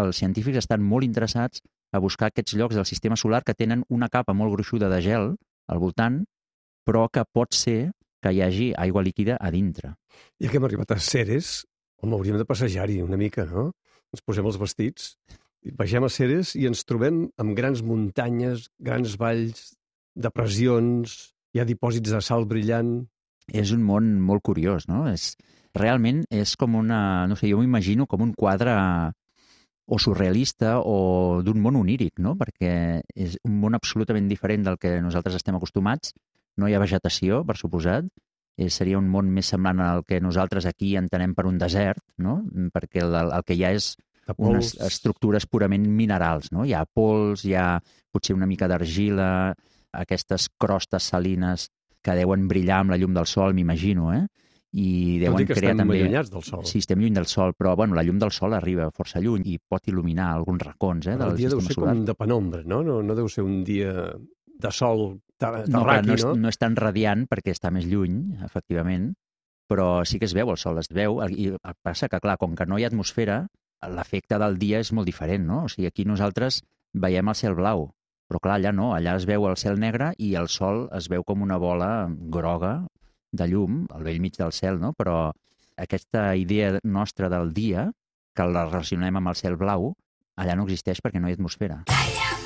els científics estan molt interessats a buscar aquests llocs del sistema solar que tenen una capa molt gruixuda de gel al voltant, però que pot ser que hi hagi aigua líquida a dintre. Ja que hem arribat a Ceres, home, hauríem de passejar-hi una mica, no? Ens posem els vestits, vegem a Ceres i ens trobem amb grans muntanyes, grans valls, depressions, hi ha dipòsits de sal brillant... És un món molt curiós, no? És, realment és com una... No sé, jo m'imagino com un quadre o surrealista o d'un món oníric, no? Perquè és un món absolutament diferent del que nosaltres estem acostumats. No hi ha vegetació, per suposat. Eh, seria un món més semblant al que nosaltres aquí entenem per un desert, no? Perquè el, el que hi ha és unes estructures purament minerals, no? Hi ha pols, hi ha potser una mica d'argila, aquestes crostes salines que deuen brillar amb la llum del sol, m'imagino, eh? I deuen que crear també... allunyats del sol. Sí, estem lluny del sol, però bueno, la llum del sol arriba força lluny i pot il·luminar alguns racons eh, del el dia deu ser solar. com de penombra, no? no? No deu ser un dia de sol terraqui, no, clar, no, és, no? no és tan radiant perquè està més lluny, efectivament, però sí que es veu el sol, es veu, i passa que, clar, com que no hi ha atmosfera, l'efecte del dia és molt diferent, no? O sigui, aquí nosaltres veiem el cel blau, però clar, allà no, allà es veu el cel negre i el sol es veu com una bola groga de llum al vell mig del cel, no? però aquesta idea nostra del dia, que la relacionem amb el cel blau, allà no existeix perquè no hi ha atmosfera. Calla!